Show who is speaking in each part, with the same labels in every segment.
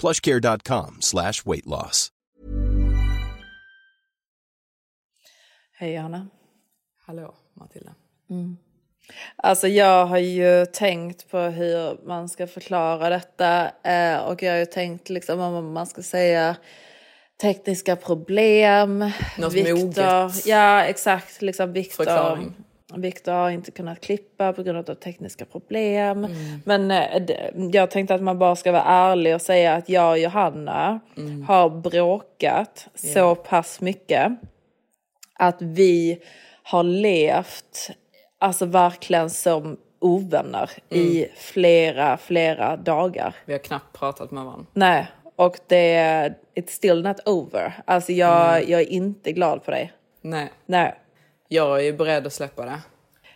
Speaker 1: plushcare.com slash weight loss.
Speaker 2: Hej Johanna.
Speaker 3: Hallå Matilda.
Speaker 2: Alltså jag har ju tänkt på hur man ska förklara detta eh, och jag har ju tänkt liksom om man ska säga tekniska problem.
Speaker 3: Något
Speaker 2: Viktor,
Speaker 3: moget.
Speaker 2: Ja exakt, liksom Viktor.
Speaker 3: Förklaring.
Speaker 2: Viktor har inte kunnat klippa på grund av tekniska problem.
Speaker 3: Mm.
Speaker 2: Men eh, jag tänkte att man bara ska vara ärlig och säga att jag och Johanna
Speaker 3: Mm.
Speaker 2: har bråkat så pass mycket att vi har levt, alltså verkligen som ovänner i
Speaker 3: Mm.
Speaker 2: flera, flera dagar.
Speaker 3: Vi har knappt pratat med varandra.
Speaker 2: Nej, och det är, it's still not over. Alltså jag, jag är inte glad på dig.
Speaker 3: Nej,
Speaker 2: Nej.
Speaker 3: Jag är ju beredd att släppa det.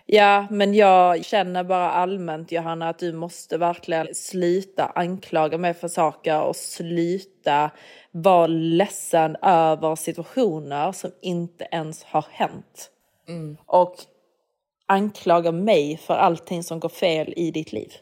Speaker 2: Ja, men jag känner bara allmänt Johanna att du måste verkligen sluta anklaga mig för saker och sluta vara ledsen över situationer som inte ens har hänt. Och anklaga mig för allting som går fel i ditt liv.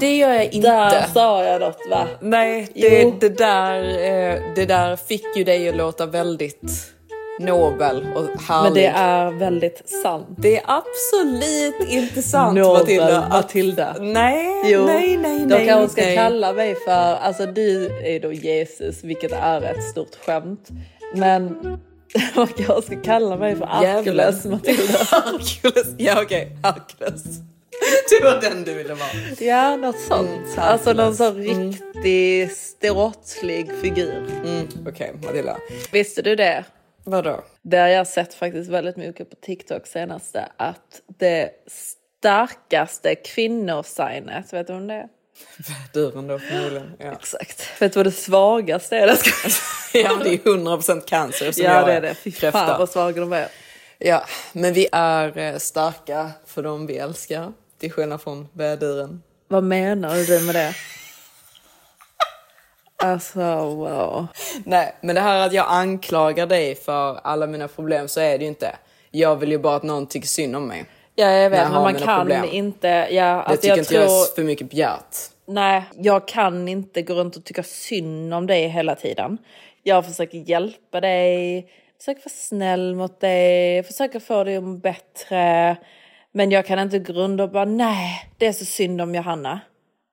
Speaker 3: Det gör jag inte.
Speaker 2: Där sa jag något va?
Speaker 3: Nej, det, det, där, eh, det där fick ju dig att låta väldigt nobel och härlig.
Speaker 2: Men det är väldigt sant.
Speaker 3: Det är absolut inte sant
Speaker 2: Nobel
Speaker 3: Matilda. Att,
Speaker 2: Matilda.
Speaker 3: nej,
Speaker 2: Jo,
Speaker 3: nej, nej,
Speaker 2: de kanske ska kalla mig för, alltså du är då Jesus, vilket är ett stort skämt. Men man kanske ska kalla mig för Arkules. Matilda.
Speaker 3: Hercules. Ja okej, Hercules. Det var den du ville vara.
Speaker 2: Ja, något sånt. alltså någon sån riktig ståtlig figur.
Speaker 3: Mm, okej Matilda.
Speaker 2: Visste du det?
Speaker 3: Vadå?
Speaker 2: Det har jag sett faktiskt väldigt mycket på TikTok senaste. Att det starkaste kvinnosignet, vet du om det är?
Speaker 3: Dörren då förmodligen. Ja.
Speaker 2: Exakt. Vet du vad det svagaste är?
Speaker 3: Ja, det är 100% cancer som
Speaker 2: Ja det är det. Fy
Speaker 3: kräfta.
Speaker 2: fan vad svaga de är.
Speaker 3: Ja, men vi är eh, starka för de vi älskar. Till skillnad från väduren.
Speaker 2: Vad menar du med det? Alltså wow.
Speaker 3: Nej, men det här att jag anklagar dig för alla mina problem så är det ju inte. Jag vill ju bara att någon tycker synd om mig.
Speaker 2: Ja jag vet
Speaker 3: jag
Speaker 2: men man kan
Speaker 3: problem.
Speaker 2: inte, ja
Speaker 3: Det
Speaker 2: alltså
Speaker 3: tycker
Speaker 2: jag
Speaker 3: inte
Speaker 2: tror,
Speaker 3: jag är för mycket begärt.
Speaker 2: nej jag kan inte gå runt och tycka synd om dig hela tiden. Jag försöker hjälpa dig, försöker vara snäll mot dig, försöker få dig att må bättre. Men jag kan inte gå runt och bara nej det är så synd om Johanna.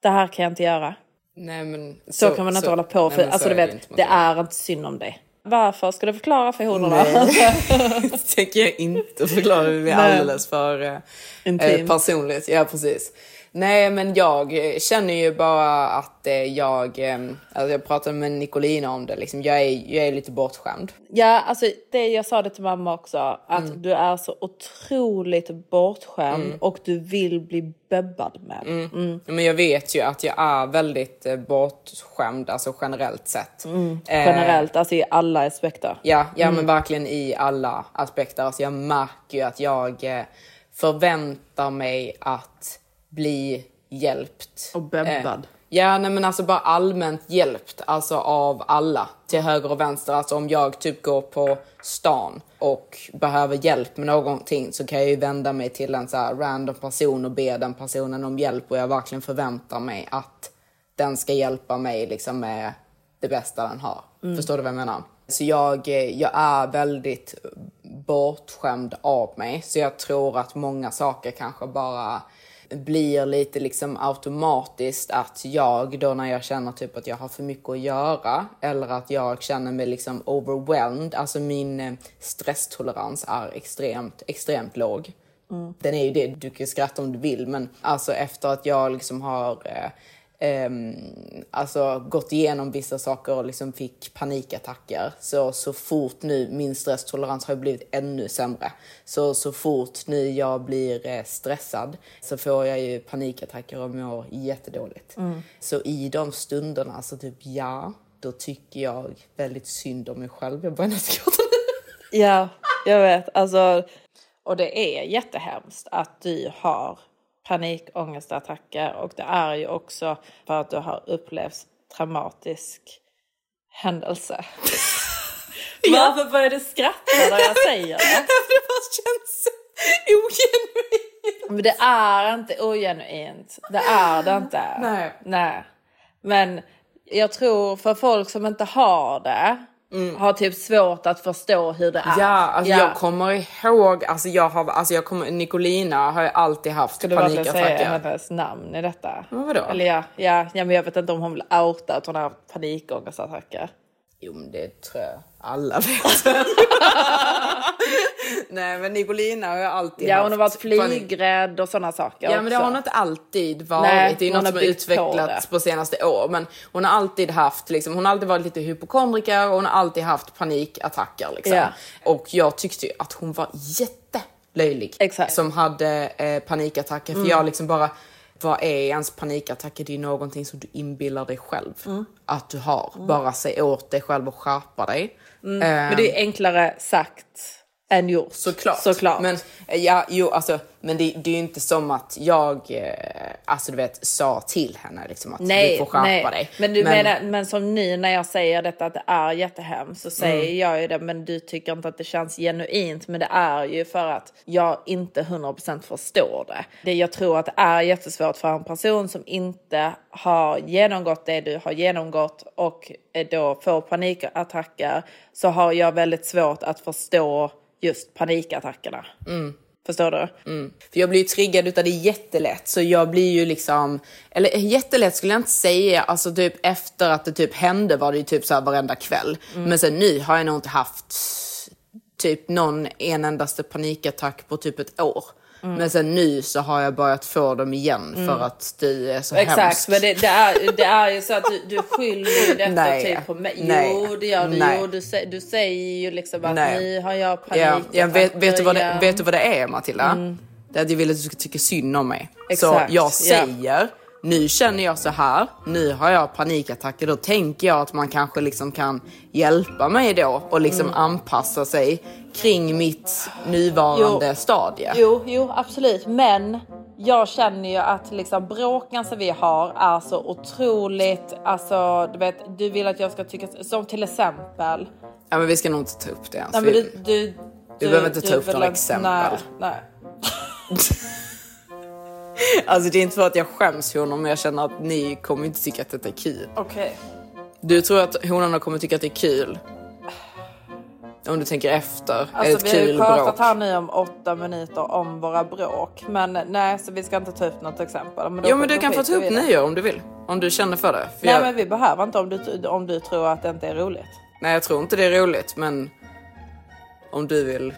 Speaker 2: Det här kan jag inte göra.
Speaker 3: Nej, men
Speaker 2: Så, kan man inte hålla på.
Speaker 3: nej,
Speaker 2: För,
Speaker 3: så
Speaker 2: alltså du
Speaker 3: är det
Speaker 2: vet,
Speaker 3: inte,
Speaker 2: det är inte synd om dig. Varför? Ska du förklara för honorna?
Speaker 3: Det tänker jag inte förklara. Det
Speaker 2: Nej.
Speaker 3: alldeles för eh, eh, personligt. Ja, precis. Nej, men jag eh, känner ju bara att eh, jag... Eh, alltså jag pratade med Nicolina om det. Liksom, jag, är, jag är lite bortskämd.
Speaker 2: Ja, alltså det jag sa det till mamma också. Att
Speaker 3: Mm.
Speaker 2: du är så otroligt bortskämd och du vill bli bebbad med. Mm.
Speaker 3: Men jag vet ju att jag är väldigt eh, bortskämd, alltså generellt sett.
Speaker 2: Mm.
Speaker 3: Eh,
Speaker 2: Generellt, alltså i alla aspekter.
Speaker 3: Ja, ja
Speaker 2: Mm.
Speaker 3: men verkligen i alla aspekter. Alltså jag märker ju att jag eh, förväntar mig att bli hjälpt.
Speaker 2: Och bebbad.
Speaker 3: Eh, ja, nej men alltså bara allmänt hjälpt. Alltså av alla. Till höger och vänster. Alltså om jag typ går på stan och behöver hjälp med någonting så kan jag ju vända mig till en så random person och be den personen om hjälp. Och jag verkligen förväntar mig att den ska hjälpa mig liksom med det bästa den har. Förstår du vad jag menar? Så jag, eh, jag är väldigt bortskämd av mig. Så jag tror att många saker kanske bara blir lite liksom automatiskt att jag då när jag känner typ att jag har för mycket att göra eller att jag känner mig liksom overwhelmed, alltså min eh, stresstolerans är extremt, extremt låg. Mm. Den är ju det, du kan skratta om du vill, men alltså efter att jag liksom har eh, Um, alltså gått igenom vissa saker och liksom fick panikattacker. Så, så fort nu, min stresstolerans har blivit ännu sämre. Så, så fort nu jag blir eh, stressad så får jag ju panikattacker och mår jättedåligt. Mm. Så i de stunderna, så typ ja, då tycker jag väldigt synd om mig själv. Jag börjar nästan
Speaker 2: Ja, jag vet. Alltså, och det är jättehemskt att du har panikångestattacker och det är ju också för att du har upplevt traumatisk händelse. Varför börjar du skratta när jag säger det?
Speaker 3: det bara känns ogenuint.
Speaker 2: Men det är inte ogenuint. Det är det inte.
Speaker 3: Nej.
Speaker 2: Nej. Men jag tror för folk som inte har det Mm. Har typ svårt att förstå hur det är.
Speaker 3: Ja, alltså ja. jag kommer ihåg, alltså jag har, alltså jag kommer, Nicolina har ju alltid haft panikattacker. Ska du verkligen
Speaker 2: säga hennes namn i detta?
Speaker 3: Men vadå?
Speaker 2: Eller ja, ja, ja, men jag vet inte om hon vill outa att hon har panikångestattacker.
Speaker 3: Jo men det tror jag alla vet. Nej men Nicolina har ju alltid
Speaker 2: Ja hon har varit flygrädd och sådana saker
Speaker 3: Ja men det har hon inte alltid varit. Nej, det är något som har utvecklats på, på, senaste år. Men hon har alltid haft, liksom, hon har alltid varit lite hypokondriker och hon har alltid haft panikattacker. Liksom. Ja. Och jag tyckte ju att hon var jättelöjlig.
Speaker 2: Exakt.
Speaker 3: Som hade eh, panikattacker. Mm. För jag liksom bara vad är ens panikattacker? Det är någonting som du inbillar dig själv mm. att du har. Mm. Bara säg åt dig själv och skärpa dig.
Speaker 2: Mm. Um, Men det är enklare sagt än gjort.
Speaker 3: Såklart. Såklart. Men, ja, jo, alltså, men det, det är ju inte som att jag eh, alltså, du vet, sa till henne liksom, att nej, du får skärpa nej. dig.
Speaker 2: Men, du men... Menar, men som nu när jag säger detta att det är jättehemskt så säger mm. jag ju det men du tycker inte att det känns genuint. Men det är ju för att jag inte 100% förstår det. det. Jag tror att det är jättesvårt för en person som inte har genomgått det du har genomgått och då får panikattacker så har jag väldigt svårt att förstå just panikattackerna.
Speaker 3: Mm.
Speaker 2: Förstår du?
Speaker 3: Mm. För jag blir ju triggad utav det jättelätt, så jag blir ju liksom, eller jättelätt skulle jag inte säga, alltså typ efter att det typ hände var det ju typ så här varenda kväll. Mm. Men sen nu har jag nog inte haft typ någon en endaste panikattack på typ ett år. Mm. Men sen nu så har jag börjat få dem igen mm. för att det är så
Speaker 2: Exakt,
Speaker 3: hemskt.
Speaker 2: men det, det, är, det är ju så att du, du skyller detta Nej. typ på mig. Nej. Jo, det gör du. Jo, du, du säger ju liksom att Nej. nu har jag panik. Ja,
Speaker 3: ja, vet, vet, du vad det, vet du vad det är Matilda? Mm. Det är att jag vill att du ska tycka synd om mig. Exakt. Så jag säger ja nu känner jag så här, nu har jag panikattacker, då tänker jag att man kanske liksom kan hjälpa mig då och liksom mm. anpassa sig kring mitt nuvarande jo. stadie.
Speaker 2: Jo, jo, absolut. Men jag känner ju att liksom bråken som vi har är så otroligt, alltså du vet, du vill att jag ska tycka, som till exempel.
Speaker 3: Ja men vi ska nog inte ta upp det ens.
Speaker 2: Nej, men du, du, du,
Speaker 3: du behöver inte ta upp några exempel.
Speaker 2: Nej, nej.
Speaker 3: Alltså det är inte för att jag skäms för honom men jag känner att ni kommer inte tycka att detta är kul.
Speaker 2: Okej.
Speaker 3: Du tror att honorna kommer tycka att det är kul? Om du tänker efter.
Speaker 2: Alltså, vi har ju pratat här nu om åtta minuter om våra bråk. Men nej, så vi ska inte ta upp något exempel.
Speaker 3: Men då, jo men du kan få ta upp nio om du vill. Om du känner för det. För
Speaker 2: nej
Speaker 3: jag...
Speaker 2: men vi behöver inte om du, om du tror att det inte är roligt.
Speaker 3: Nej jag tror inte det är roligt men om du vill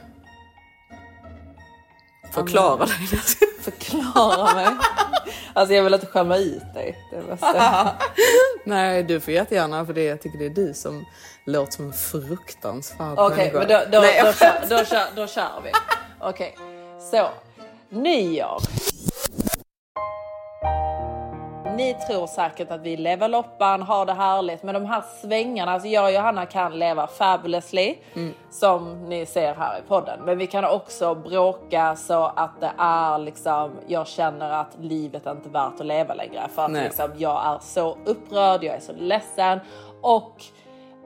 Speaker 3: förklara dig.
Speaker 2: Förklara mig? Alltså jag vill inte skämma ut dig.
Speaker 3: Nej, du får jättegärna för det. Jag tycker det är du som låter som en fruktansvärd
Speaker 2: Okej, okay, men då, då, Nej, då, då, kör, då, kör, då kör vi. Okej, okay. så nyår. Ni tror säkert att vi lever loppan, har det härligt, men de här svängarna, alltså jag och Johanna kan leva fabulously mm. som ni ser här i podden. Men vi kan också bråka så att det är liksom, jag känner att livet är inte värt att leva längre för att liksom, jag är så upprörd, jag är så ledsen och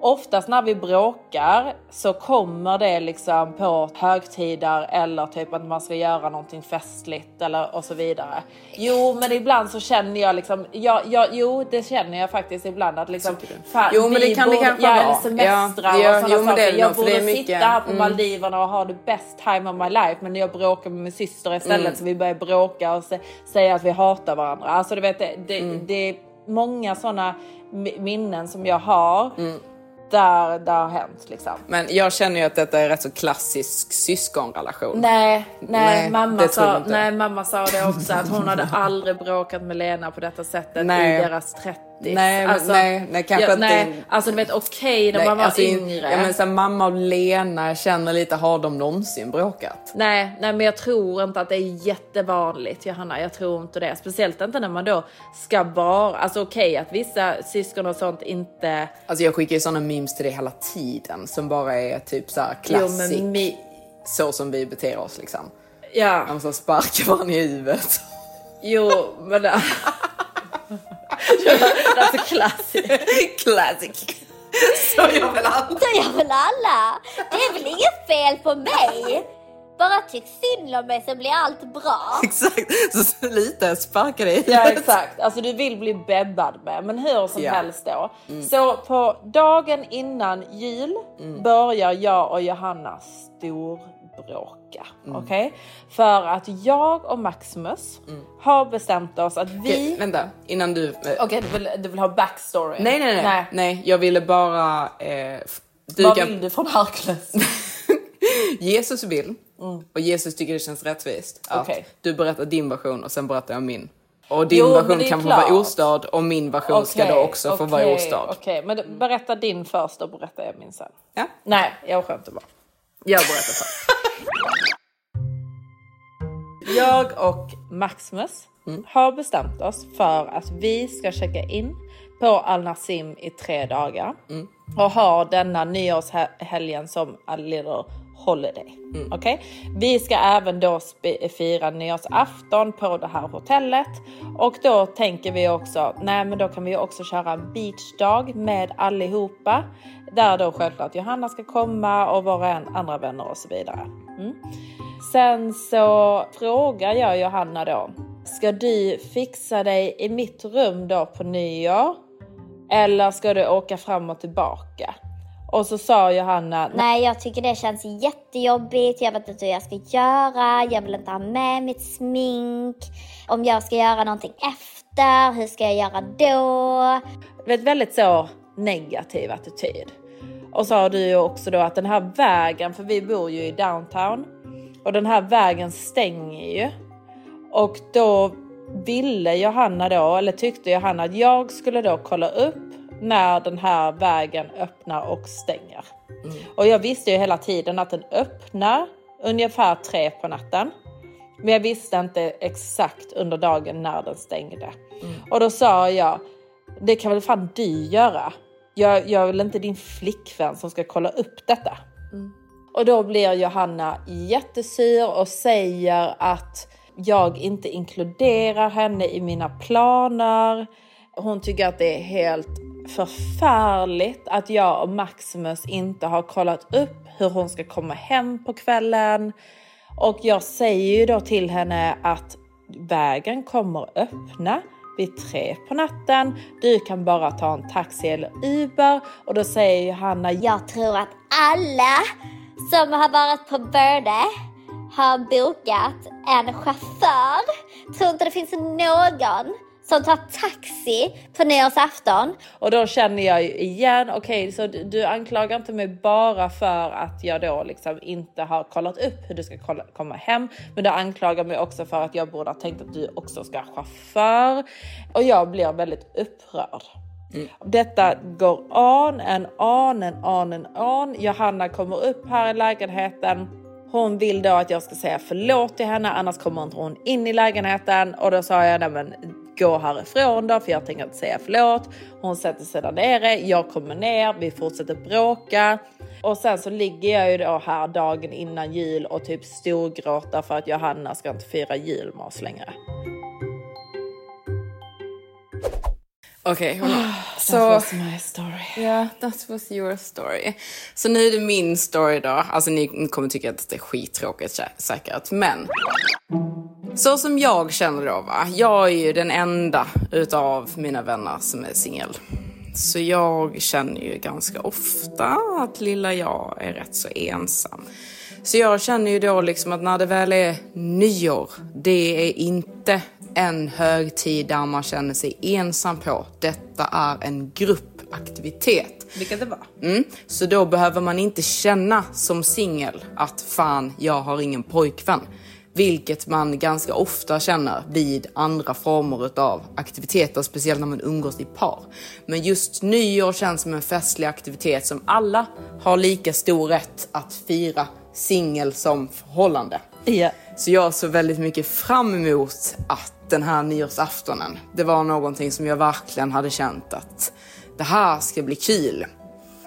Speaker 2: oftast när vi bråkar så kommer det liksom på högtider eller typ att man ska göra någonting festligt eller och så vidare. Jo, men ibland så känner jag liksom, ja, ja, jo, det känner jag faktiskt ibland att liksom, fan,
Speaker 3: Jo, men det kan det
Speaker 2: borde,
Speaker 3: kanske
Speaker 2: ja,
Speaker 3: vara.
Speaker 2: semestrar
Speaker 3: Ja,
Speaker 2: och sådana
Speaker 3: det
Speaker 2: saker.
Speaker 3: det
Speaker 2: Jag borde
Speaker 3: det
Speaker 2: sitta här på
Speaker 3: mm.
Speaker 2: Maldiverna och ha the best time of my life, men jag bråkar med min syster istället
Speaker 3: Mm.
Speaker 2: så vi börjar bråka och se, säga att vi hatar varandra. Alltså du vet, det, det,
Speaker 3: Mm.
Speaker 2: det är många sådana minnen som jag har
Speaker 3: Mm.
Speaker 2: Där det har hänt liksom.
Speaker 3: Men jag känner ju att detta är rätt så klassisk syskonrelation.
Speaker 2: Nej, nej,
Speaker 3: Nej,
Speaker 2: mamma sa, nej, mamma sa det också att hon hade aldrig bråkat med Lena på detta sättet
Speaker 3: Nej.
Speaker 2: i deras 30
Speaker 3: Nej, men- nej, nej, kanske inte-
Speaker 2: Nej, alltså du vet okej när
Speaker 3: Nej,
Speaker 2: man var
Speaker 3: alltså,
Speaker 2: yngre.
Speaker 3: Ja, men så här, mamma och Lena känner lite, har de någonsin bråkat?
Speaker 2: Nej, nej, men jag tror inte att det är jättevanligt Johanna. Jag tror inte det. Speciellt inte när man då ska vara, alltså okej att vissa syskon och sånt inte...
Speaker 3: Alltså jag skickar ju såna memes till dig hela tiden som bara är typ så här
Speaker 2: Jo,
Speaker 3: classic.
Speaker 2: men mi...
Speaker 3: Så som vi beter oss liksom.
Speaker 2: Ja,
Speaker 3: Man så sparkar varandra i huvudet.
Speaker 2: jo, men... det- That's a classic.
Speaker 3: classic. Så gör väl alla.
Speaker 4: Så gör väl alla. Det är väl inget fel på mig. Bara tyck synd om mig så blir allt bra.
Speaker 3: Exakt, så, så lite sparkar i
Speaker 2: Ja exakt, alltså du vill bli bebbad med. Men hur som
Speaker 3: Ja.
Speaker 2: helst då. Så på dagen innan jul börjar jag och Johanna storbråka. Okej? För att jag och Maximus har bestämt oss att vi...
Speaker 3: Okej, vänta, innan du... eh,
Speaker 2: Okej, du, vill, du vill ha backstory?
Speaker 3: Nej, nej, nej, nej. jag ville bara... Eh, du
Speaker 2: Vad vill du från Hercules?
Speaker 3: Jesus vill, och Jesus tycker det känns rättvist, att
Speaker 2: Okej.
Speaker 3: du berättar din version och sen berättar jag min. Och din
Speaker 2: Jo, men
Speaker 3: version kan få vara ostörd och min version ska då också få
Speaker 2: okej,
Speaker 3: vara ostörd.
Speaker 2: Okej, men du- berätta din först och berätta jag min sen.
Speaker 3: Ja.
Speaker 2: Nej, jag skämtar bara. Jag berättar först. Jag och Maximus har bestämt oss för att vi ska checka in på Al Nassim i tre dagar och ha denna nyårshelgen som a little holiday. Okej? Vi ska även då fira nyårsafton på det här hotellet och då tänker vi också, nej men då kan vi också köra en beachdag med allihopa där då självklart Johanna ska komma och våra andra vänner och så vidare. Mm. Sen så frågar jag Johanna då, ska du fixa dig i mitt rum då på nyår? Eller ska du åka fram och tillbaka? Och så sa Johanna,
Speaker 4: Nej, jag tycker det känns jättejobbigt. Jag vet inte hur jag ska göra. Jag vill inte ha med mitt smink. Om jag ska göra någonting efter, hur ska jag göra då?
Speaker 2: vet, väldigt så negativ attityd. Och har du ju också då att den här vägen, för vi bor ju i downtown och den här vägen stänger ju. Och då ville Johanna då, eller tyckte Johanna att jag skulle då kolla upp när den här vägen öppnar och stänger. Och jag visste ju hela tiden att den öppnar ungefär tre på natten. Men jag visste inte exakt under dagen när den stängde. Och då sa jag, det kan väl fan du göra? Jag, jag väl inte din flickvän som ska kolla upp detta. Och då blir Johanna jättesur och säger att jag inte inkluderar henne i mina planer. Hon tycker att det är helt förfärligt att jag och Maximus inte har kollat upp hur hon ska komma hem på kvällen. Och jag säger ju då till henne att vägen kommer öppna vid tre på natten. Du kan bara ta en taxi eller Uber. Och då säger Johanna,
Speaker 4: Jag tror att alla som har varit på Börde har bokat en chaufför. Tror inte det finns någon som tar taxi på nyårsafton.
Speaker 2: Och då känner jag ju igen, okej så du, du anklagar inte mig bara för att jag då liksom inte har kollat upp hur du ska kolla, komma hem. Men du anklagar mig också för att jag borde ha tänkt att du också ska ha chaufför. Och jag blir väldigt upprörd. Detta går on and on and on and on. Johanna kommer upp här i lägenheten. Hon vill då att jag ska säga förlåt till henne annars kommer inte hon in i lägenheten. Och då sa jag nej men gå härifrån då för jag tänker inte säga förlåt. Hon sätter sig där nere, jag kommer ner, vi fortsätter bråka. Och sen så ligger jag ju då här dagen innan jul och typ storgråter för att Johanna ska inte fira jul med oss längre.
Speaker 3: Okej, hörni.
Speaker 2: Så...
Speaker 3: Så,
Speaker 2: That was my story.
Speaker 3: ja, that was your story. Så nu är det min story då. Alltså ni kommer tycka att det är skittråkigt sä- säkert, men. Så som jag känner då va, jag är ju den enda utav mina vänner som är singel. Så jag känner ju ganska ofta att lilla jag är rätt så ensam. Så jag känner ju då liksom att när det väl är nyår, det är inte en högtid där man känner sig ensam på. Detta är en gruppaktivitet.
Speaker 2: Vilket det var.
Speaker 3: Mm. Så då behöver man inte känna som singel att fan, jag har ingen pojkvän. Vilket man ganska ofta känner vid andra former av aktiviteter, speciellt när man umgås i par. Men just nyår känns som en festlig aktivitet som alla har lika stor rätt att fira singel som förhållande.
Speaker 2: Ja.
Speaker 3: Så jag såg väldigt mycket fram emot att den här nyårsaftonen, det var någonting som jag verkligen hade känt att det här ska bli kul.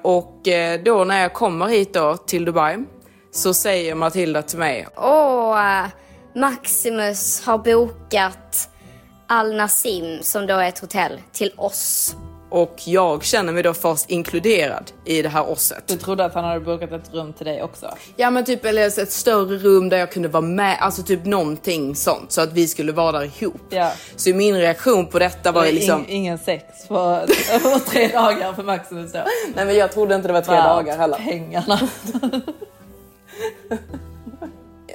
Speaker 3: Och eh, då när jag kommer hit då till Dubai så säger Matilda till mig,
Speaker 4: Åh, eh, Maximus har bokat Al Nassim, som då är ett hotell, till oss
Speaker 3: och jag känner mig då först inkluderad i det här osset.
Speaker 2: Du trodde att han hade bokat ett rum till dig också?
Speaker 3: Ja men typ eller ett större rum där jag kunde vara med, alltså typ någonting sånt så att vi skulle vara där ihop.
Speaker 2: Ja.
Speaker 3: Så min reaktion på detta var ju liksom,
Speaker 2: Ing- ingen sex på, tre dagar för Maximus då.
Speaker 3: nej men jag trodde inte det var tre
Speaker 2: Värt
Speaker 3: dagar heller.
Speaker 2: pengarna.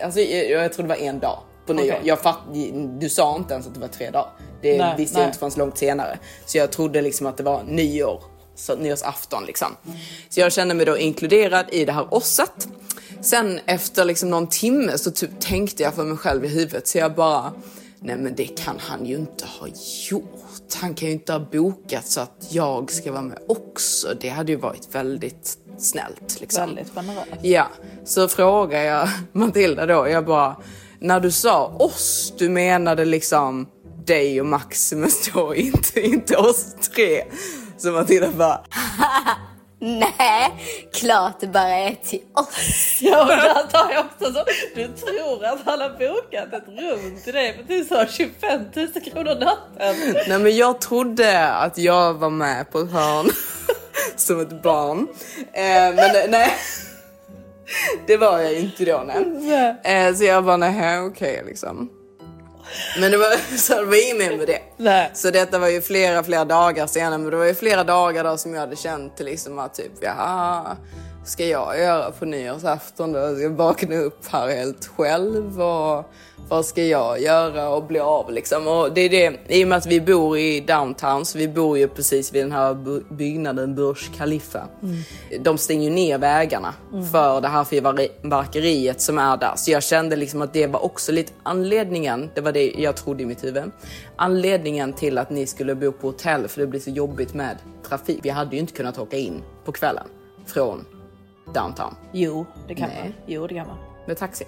Speaker 3: Alltså, jag, jag tror det var en dag på nyår. Jag fatt, du sa inte ens att det var tre dagar. Det
Speaker 2: Nej,
Speaker 3: visste
Speaker 2: nej.
Speaker 3: jag inte förrän långt senare. Så jag trodde liksom att det var nyår, så nyårsafton liksom. Så jag kände mig då inkluderad i det här osset. Sen efter liksom någon timme så typ tänkte jag för mig själv i huvudet så jag bara, nej men det kan han ju inte ha gjort. Han kan ju inte ha bokat så att jag ska vara med också. Det hade ju varit väldigt snällt. Liksom.
Speaker 2: Väldigt generöst.
Speaker 3: Ja, så frågar jag Matilda då, jag bara, när du sa oss, du menade liksom dig och Maximus då, inte, inte oss tre. Så Matilda bara,
Speaker 4: Nej, klart det bara är till oss.
Speaker 2: Ja, och där tar jag också så. Du tror att han har bokat ett rum till dig för typ så 25 000 kronor natten.
Speaker 3: nej men jag trodde att jag var med på ett hörn som ett barn. Eh, men nej, det var jag inte då nej. Eh, så jag bara, nej okej liksom. Men det var, så det var inget mer med det.
Speaker 2: Nej.
Speaker 3: Så detta var ju flera, flera dagar senare, men det var ju flera dagar då som jag hade känt liksom att typ, jaha, ska jag göra på nyårsafton då? Ska jag vakna upp här helt själv och vad ska jag göra och bli av liksom? Och det är det, i och med att vi bor i downtown, så vi bor ju precis vid den här byggnaden Burj Khalifa. De stänger ju ner vägarna för det här fyrverkeriet som är där. Så jag kände liksom att det var också lite anledningen, det var det jag trodde i mitt huvud, anledningen till att ni skulle bo på hotell för det blir så jobbigt med trafik. Vi hade ju inte kunnat åka in på kvällen från downtown
Speaker 2: Jo, det kan
Speaker 3: Nej.
Speaker 2: man. Jo, det kan man.
Speaker 3: med taxi.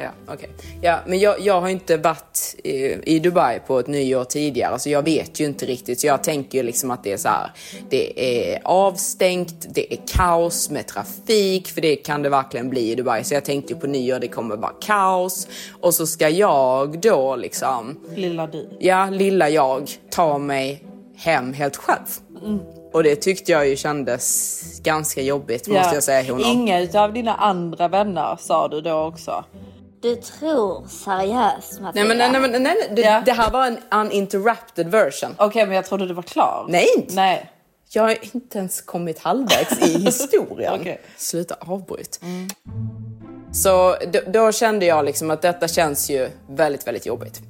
Speaker 3: Ja, okej. Ja, men jag, jag har inte varit i, i Dubai på ett nyår tidigare, så jag vet ju inte riktigt. Så jag tänker ju liksom att det är så här, det är avstängt, det är kaos med trafik, för det kan det verkligen bli i Dubai. Så jag tänkte ju på nyår, det kommer vara kaos. Och så ska jag då liksom,
Speaker 2: Lilla du.
Speaker 3: ja, lilla jag, ta mig hem helt själv. Och det tyckte jag ju kändes ganska jobbigt, måste jag säga. Honor.
Speaker 2: Inga av dina andra vänner sa du då också.
Speaker 4: Du tror seriöst Matilda?
Speaker 3: Nej men, nej, nej, nej, nej. Det,
Speaker 2: Ja.
Speaker 3: det här var en uninterrupted version.
Speaker 2: Okej, men jag trodde du var klar.
Speaker 3: Nej, inte.
Speaker 2: Nej.
Speaker 3: Jag har inte ens kommit halvvägs i historien.
Speaker 2: Okej.
Speaker 3: Sluta avbryt. Så då, då kände jag liksom att detta känns ju väldigt, väldigt jobbigt.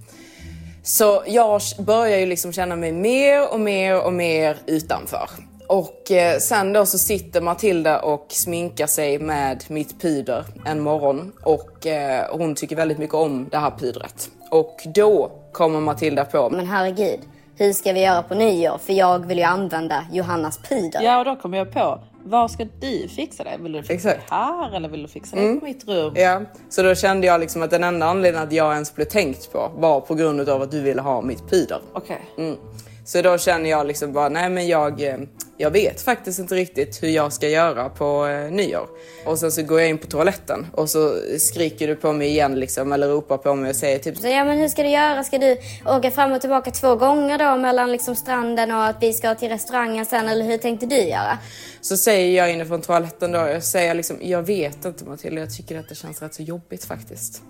Speaker 3: Så jag börjar ju liksom känna mig mer och mer och mer utanför. Och eh, sen då så sitter Matilda och sminkar sig med mitt puder en morgon och eh, hon tycker väldigt mycket om det här pudret. Och då kommer Matilda på,
Speaker 4: Men herregud, hur ska vi göra på nyår? För jag vill ju använda Johannas puder.
Speaker 2: Ja, och då kom jag på. Var ska du fixa det? Vill du fixa
Speaker 3: Exakt.
Speaker 2: det här eller vill du fixa det på mitt rum?
Speaker 3: Ja, så då kände jag liksom att den enda anledningen att jag ens blev tänkt på var på grund av att du ville ha mitt puder.
Speaker 2: Okej.
Speaker 3: Mm. Så då känner jag liksom bara, nej men jag, eh, jag vet faktiskt inte riktigt hur jag ska göra på eh, nyår. Och sen så går jag in på toaletten och så skriker du på mig igen liksom, eller ropar på mig och säger typ
Speaker 4: Så ja men hur ska du göra? Ska du åka fram och tillbaka två gånger då mellan liksom stranden och att vi ska till restaurangen sen eller hur tänkte du göra?
Speaker 3: Så säger jag inifrån toaletten då, jag säger liksom, jag vet inte Matilda, jag tycker att det känns rätt så jobbigt faktiskt.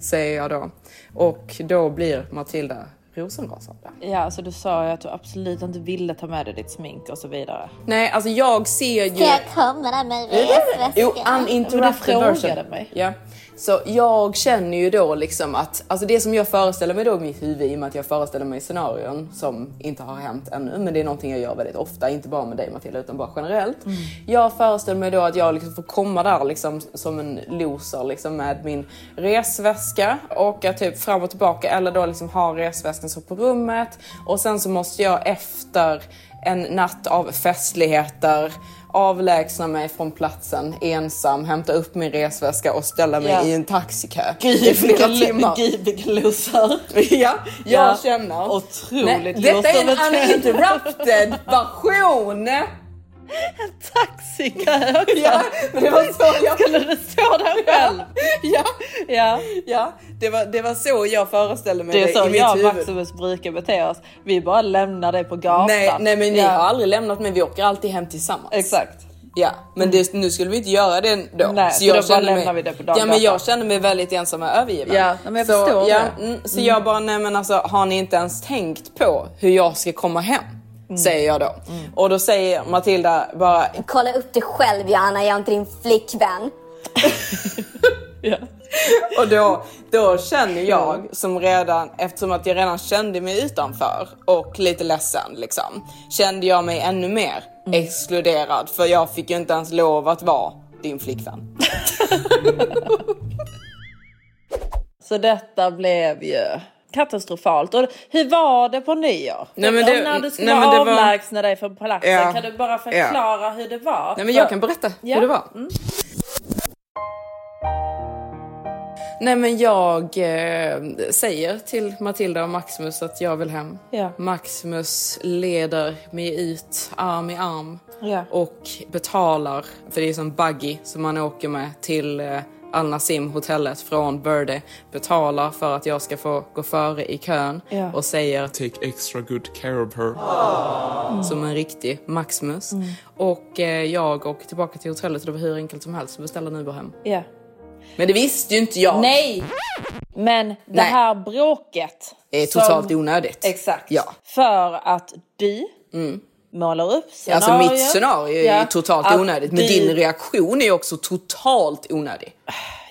Speaker 3: Säger jag då. Och då blir Matilda rosenrasande.
Speaker 2: Ja, alltså du sa ju att du absolut inte ville ta med dig ditt smink och så vidare.
Speaker 3: Nej, alltså jag ser ju...
Speaker 4: Ska jag komma där med resväska?
Speaker 3: Jo, uninterrupted version.
Speaker 2: mig.
Speaker 3: Ja. Så jag känner ju då liksom att, alltså det som jag föreställer mig då i mitt huvud, i och med att jag föreställer mig scenarion som inte har hänt ännu, men det är någonting jag gör väldigt ofta, inte bara med dig Matilda, utan bara generellt. Jag föreställer mig då att jag liksom får komma där liksom som en loser liksom med min resväska, åka typ fram och tillbaka eller då liksom ha resväskan så på rummet och sen så måste jag efter en natt av festligheter avlägsna mig från platsen ensam, hämta upp min resväska och ställa mig
Speaker 2: Ja.
Speaker 3: i en taxikö i flera timmar.
Speaker 2: Gud vilken loser.
Speaker 3: Ja, jag
Speaker 2: Ja.
Speaker 3: känner...
Speaker 2: Otroligt
Speaker 3: Nej, Detta är en uninterrupted version!
Speaker 2: Taxikö också.
Speaker 3: Ja, men det var så jag...
Speaker 2: Skulle du stå där själv?
Speaker 3: Ja,
Speaker 2: Ja.
Speaker 3: ja det, var, det var så jag föreställde mig
Speaker 2: Det är
Speaker 3: det,
Speaker 2: så
Speaker 3: i mitt
Speaker 2: jag och
Speaker 3: huvud.
Speaker 2: Maximus brukar bete oss. Vi bara lämnar dig på gatan.
Speaker 3: Nej, nej men ni
Speaker 2: Ja.
Speaker 3: har aldrig lämnat mig, vi åker alltid hem tillsammans.
Speaker 2: Exakt.
Speaker 3: Ja, men det, nu skulle vi inte göra det då.
Speaker 2: Nej, så då bara lämnar
Speaker 3: mig,
Speaker 2: vi det på
Speaker 3: Ja, men jag kände mig väldigt ensam och övergiven.
Speaker 2: Ja, men jag
Speaker 3: så,
Speaker 2: förstår
Speaker 3: ja,
Speaker 2: det.
Speaker 3: mm, Så jag bara, nej men alltså har ni inte ens tänkt på hur jag ska komma hem?
Speaker 2: Mm.
Speaker 3: Säger jag då. Och då säger Matilda bara,
Speaker 4: Kolla upp dig själv Johanna, jag är inte din flickvän.
Speaker 3: Och då, då känner jag som redan, eftersom att jag redan kände mig utanför och lite ledsen liksom, kände jag mig ännu mer
Speaker 2: Mm.
Speaker 3: exkluderad för jag fick ju inte ens lov att vara din flickvän.
Speaker 2: Så detta blev ju katastrofalt. Och hur var det på nyår?
Speaker 3: Nej, men det-
Speaker 2: när du skulle
Speaker 3: nej, men det var-
Speaker 2: avlägsna dig från palatset,
Speaker 3: Ja.
Speaker 2: kan du bara förklara hur det var?
Speaker 3: Nej men jag kan berätta
Speaker 2: Ja.
Speaker 3: hur det var.
Speaker 2: Mm.
Speaker 3: Nej men jag eh, säger till Matilda och Maximus att jag vill hem.
Speaker 2: Ja.
Speaker 3: Maximus leder mig ut arm i arm
Speaker 2: Ja.
Speaker 3: och betalar, för det är som buggy som man åker med till eh, Al Nassim hotellet från Verde. Betalar för att jag ska få gå före i kön
Speaker 2: Ja.
Speaker 3: och säger
Speaker 5: Take extra good care of her.
Speaker 3: som en riktig Maximus.
Speaker 2: Mm.
Speaker 3: Och eh, jag åker tillbaka till hotellet och det var hur enkelt som helst att beställa en Uber hem.
Speaker 2: Ja.
Speaker 3: Men det visste ju inte jag.
Speaker 2: Nej! Men det
Speaker 3: Nej.
Speaker 2: här bråket.
Speaker 3: Det är
Speaker 2: som-
Speaker 3: totalt onödigt.
Speaker 2: Exakt.
Speaker 3: Ja.
Speaker 2: För att du målar upp
Speaker 3: Alltså
Speaker 2: scenarier.
Speaker 3: mitt scenario är
Speaker 2: Ja,
Speaker 3: ju totalt
Speaker 2: att
Speaker 3: onödigt, men
Speaker 2: du-
Speaker 3: din reaktion är också totalt onödig.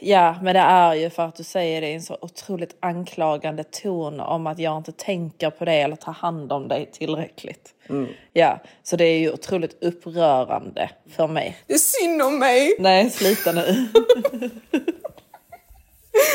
Speaker 2: Ja, men det är ju för att du säger det i en så otroligt anklagande ton om att jag inte tänker på det eller tar hand om dig tillräckligt.
Speaker 3: Mm.
Speaker 2: Ja, så det är ju otroligt upprörande för mig.
Speaker 3: Det är synd om mig.
Speaker 2: Nej, sluta nu.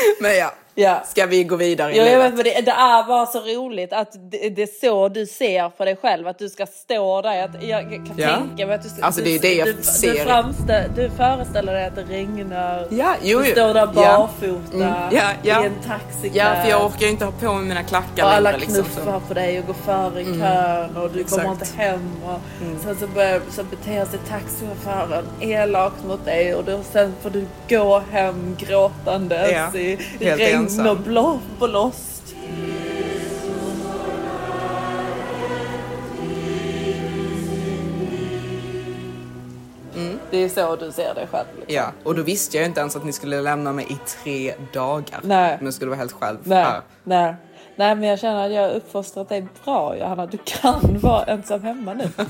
Speaker 3: Men ja,
Speaker 2: Ja.
Speaker 3: ska vi gå vidare i
Speaker 2: Ja,
Speaker 3: livet?
Speaker 2: vet, det, det är bara så roligt att det, det är så du ser på dig själv, att du ska stå där. Att jag kan
Speaker 3: Ja.
Speaker 2: tänka mig att du,
Speaker 3: Alltså,
Speaker 2: du,
Speaker 3: det är det jag
Speaker 2: du,
Speaker 3: ser.
Speaker 2: Du, framstä, du föreställer dig att det regnar,
Speaker 3: Ja, jo,
Speaker 2: du står där barfota
Speaker 3: Mm,
Speaker 2: i en taxikö.
Speaker 3: Ja, för jag orkar inte ha på mig mina klackar
Speaker 2: och alla.
Speaker 3: Liksom,
Speaker 2: knuffar
Speaker 3: så.
Speaker 2: på dig och går före i kön och du kommer
Speaker 3: Exakt.
Speaker 2: inte hem. Och Sen så, börjar, så beter sig taxichauffören elakt mot dig och då, sen får du gå hem gråtandes
Speaker 3: Ja,
Speaker 2: i
Speaker 3: helt
Speaker 2: regn
Speaker 3: ensam.
Speaker 2: och blå, blåst. Det är så du ser dig själv. Liksom.
Speaker 3: Ja, och då visste jag inte ens att ni skulle lämna mig i tre dagar.
Speaker 2: Nej.
Speaker 3: Men jag skulle vara helt själv
Speaker 2: Nej,
Speaker 3: här.
Speaker 2: nej. nej, men jag känner att jag har uppfostrat dig bra Johanna. Du kan vara ensam hemma nu.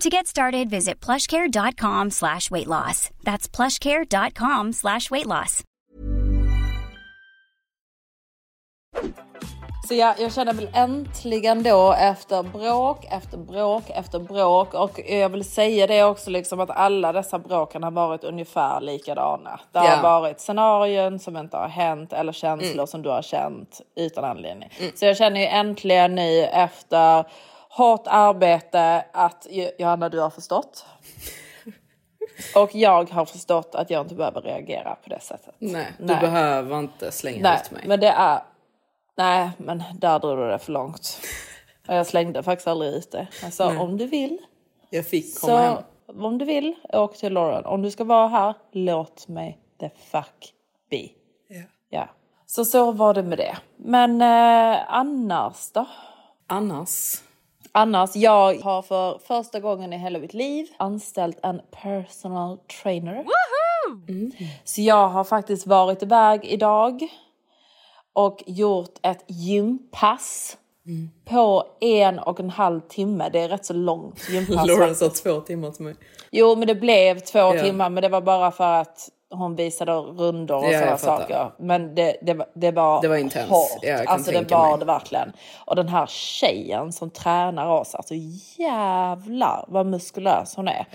Speaker 6: To get started, visit plushcare.com slash weight loss. That's plushcare.com slash weight loss.
Speaker 2: Så jag, jag känner väl äntligen då efter bråk efter bråk efter bråk och jag vill säga det också liksom att alla dessa bråken har varit ungefär likadana. Det har
Speaker 3: Ja.
Speaker 2: varit scenarion som inte har hänt eller känslor som du har känt utan anledning. Så jag känner ju äntligen nu efter hårt arbete att Johanna du har förstått. Och jag har förstått att jag inte behöver reagera på det sättet.
Speaker 3: Nej, du
Speaker 2: Nej.
Speaker 3: behöver inte slänga
Speaker 2: Nej,
Speaker 3: ut mig.
Speaker 2: men det är... Nej, men där drog du det för långt. Och jag slängde faktiskt aldrig ut det. Jag sa om du vill,
Speaker 3: Jag fick komma hem.
Speaker 2: så om du vill, åk till Lauren. Om du ska vara här, låt mig the fuck be. Ja. Så så var det med det. Men eh, annars då?
Speaker 3: Annars.
Speaker 2: Annars, jag har för första gången i hela mitt liv anställt en personal trainer. Mm. Så jag har faktiskt varit iväg idag och gjort ett gympass på en och en halv timme. Det är rätt så långt gympass.
Speaker 3: Lauren sa två timmar till mig.
Speaker 2: Jo, men det blev två
Speaker 3: Ja.
Speaker 2: timmar, men det var bara för att hon visade rundor och
Speaker 3: Ja,
Speaker 2: sådana saker. Men det, det, var- det var
Speaker 3: Det var intens.
Speaker 2: hårt.
Speaker 3: Ja,
Speaker 2: alltså det var
Speaker 3: mig.
Speaker 2: det verkligen. Och den här tjejen som tränar oss, alltså jävlar vad muskulös hon är.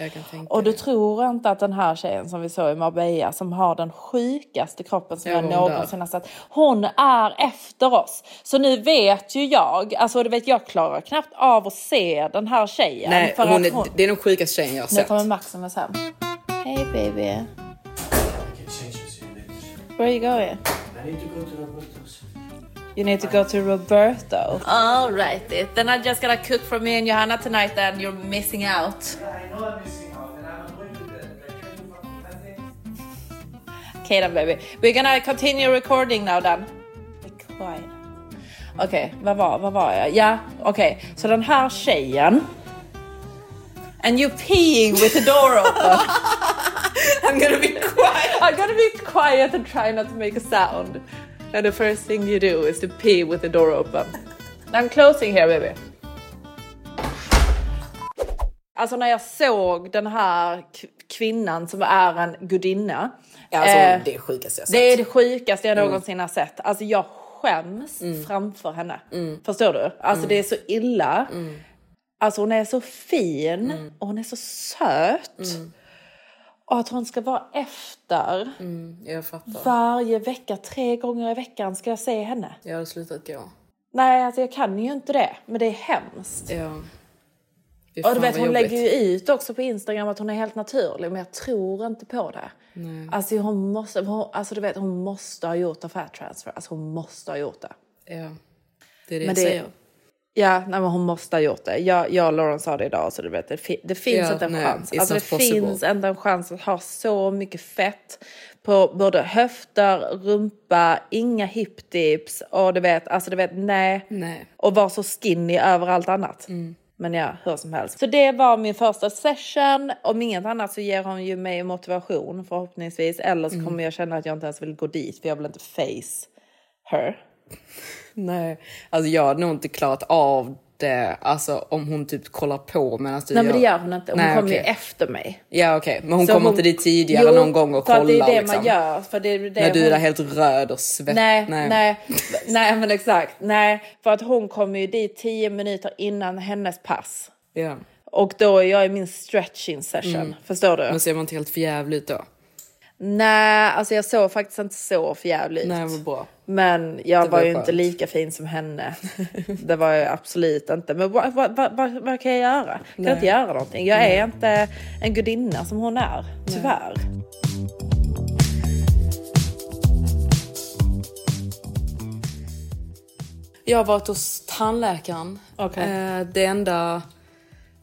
Speaker 2: Och du tror inte att den här tjejen som vi såg i Marbella som har den sjukaste kroppen som
Speaker 3: Ja,
Speaker 2: jag
Speaker 3: hon
Speaker 2: någonsin har sett. Hon är efter oss. Så nu vet ju jag, alltså du vet jag klarar knappt av att se den här tjejen.
Speaker 3: Nej,
Speaker 2: för
Speaker 3: hon är, det är den sjukaste tjejen jag har
Speaker 2: nu
Speaker 3: sett.
Speaker 2: kommer Maximus hem. Hey baby. Where are you going?
Speaker 7: I need to go to Roberto's.
Speaker 2: You need to go to Roberto. All right, then I'm just gonna cook for me and Johanna tonight. Then you're missing out.
Speaker 7: Yeah, I know I'm missing out, and I'm going to the, the training fucking Sunday.
Speaker 2: Okay then baby. We're gonna continue recording now then. Be quiet. Okej, vad var, vad var jag? Ja, okej. Så den här tjejen. And you peeing with the door open.
Speaker 3: I'm gonna be quiet.
Speaker 2: I'm gonna be quiet and try not to make a sound. And the first thing you do is to pee with the door open. I'm closing here baby. Alltså när jag såg den här kvinnan som är en gudinna.
Speaker 3: Alltså,
Speaker 2: eh,
Speaker 3: det är sjukaste jag sett.
Speaker 2: det är det sjukaste jag någonsin har sett. Alltså jag skäms framför henne. Förstår du? Alltså det är så illa. Alltså hon är så fin och hon är så söt. Och att hon ska vara efter
Speaker 3: Jag fattar.
Speaker 2: varje vecka, tre gånger i veckan ska jag se henne.
Speaker 3: Jag hade slutat gå.
Speaker 2: Nej, alltså jag kan ju inte det. Men det är hemskt.
Speaker 3: Ja. Fy
Speaker 2: Och du vet, hon
Speaker 3: jobbigt.
Speaker 2: lägger ju ut också på Instagram att hon är helt naturlig, men jag tror inte på det. Alltså hon måste, hon, alltså du vet, hon måste ha gjort en fat transfer. Alltså hon måste ha gjort det.
Speaker 3: Ja. Det är det
Speaker 2: Men
Speaker 3: jag
Speaker 2: det-
Speaker 3: säger.
Speaker 2: Ja, nej, men hon måste ha gjort det. Jag, jag och Lauren sa det idag, så du vet, det, fi- det finns
Speaker 3: Ja,
Speaker 2: inte en
Speaker 3: nej,
Speaker 2: chans. Alltså det
Speaker 3: possible.
Speaker 2: finns inte en chans att ha så mycket fett på både höfter, rumpa, inga hip dips och du vet, alltså du vet, nej.
Speaker 3: Nej.
Speaker 2: Och vara så skinny över allt annat. Men ja, hur som helst. Så det var min första session. Om inget annat så ger hon ju mig motivation förhoppningsvis. Eller så kommer jag känna att jag inte ens vill gå dit för jag vill inte face her.
Speaker 3: Nej, alltså jag hade nog inte klarat av det, alltså om hon typ kollar på medan du
Speaker 2: Nej men det gör hon inte. Hon
Speaker 3: Nej,
Speaker 2: kommer ju
Speaker 3: okej.
Speaker 2: efter mig.
Speaker 3: Ja okej, men hon
Speaker 2: Så
Speaker 3: kommer inte dit tidigare
Speaker 2: Jo,
Speaker 3: någon gång och kollar
Speaker 2: det är det
Speaker 3: liksom.
Speaker 2: man gör. För det är det
Speaker 3: När du är
Speaker 2: hon...
Speaker 3: där helt röd och svettig.
Speaker 2: Nej, nej, nej, men exakt. Nej, för att hon kommer ju dit tio minuter innan hennes pass.
Speaker 3: Ja.
Speaker 2: Och då är jag i min stretching session. Förstår du?
Speaker 3: Men ser man inte helt förjävlig ut då?
Speaker 2: Nej, alltså jag såg faktiskt inte så förjävlig ut.
Speaker 3: Nej, vad bra.
Speaker 2: Men jag
Speaker 3: Det
Speaker 2: var
Speaker 3: var
Speaker 2: ju inte lika fin som henne. det var jag absolut inte. Men vad, vad, vad, vad, kan jag göra? Kan
Speaker 3: Nej.
Speaker 2: inte göra någonting. Jag är inte en gudinna som hon är. Tyvärr.
Speaker 3: Jag har varit hos tandläkaren.
Speaker 2: Okej.
Speaker 3: Eh, det, enda,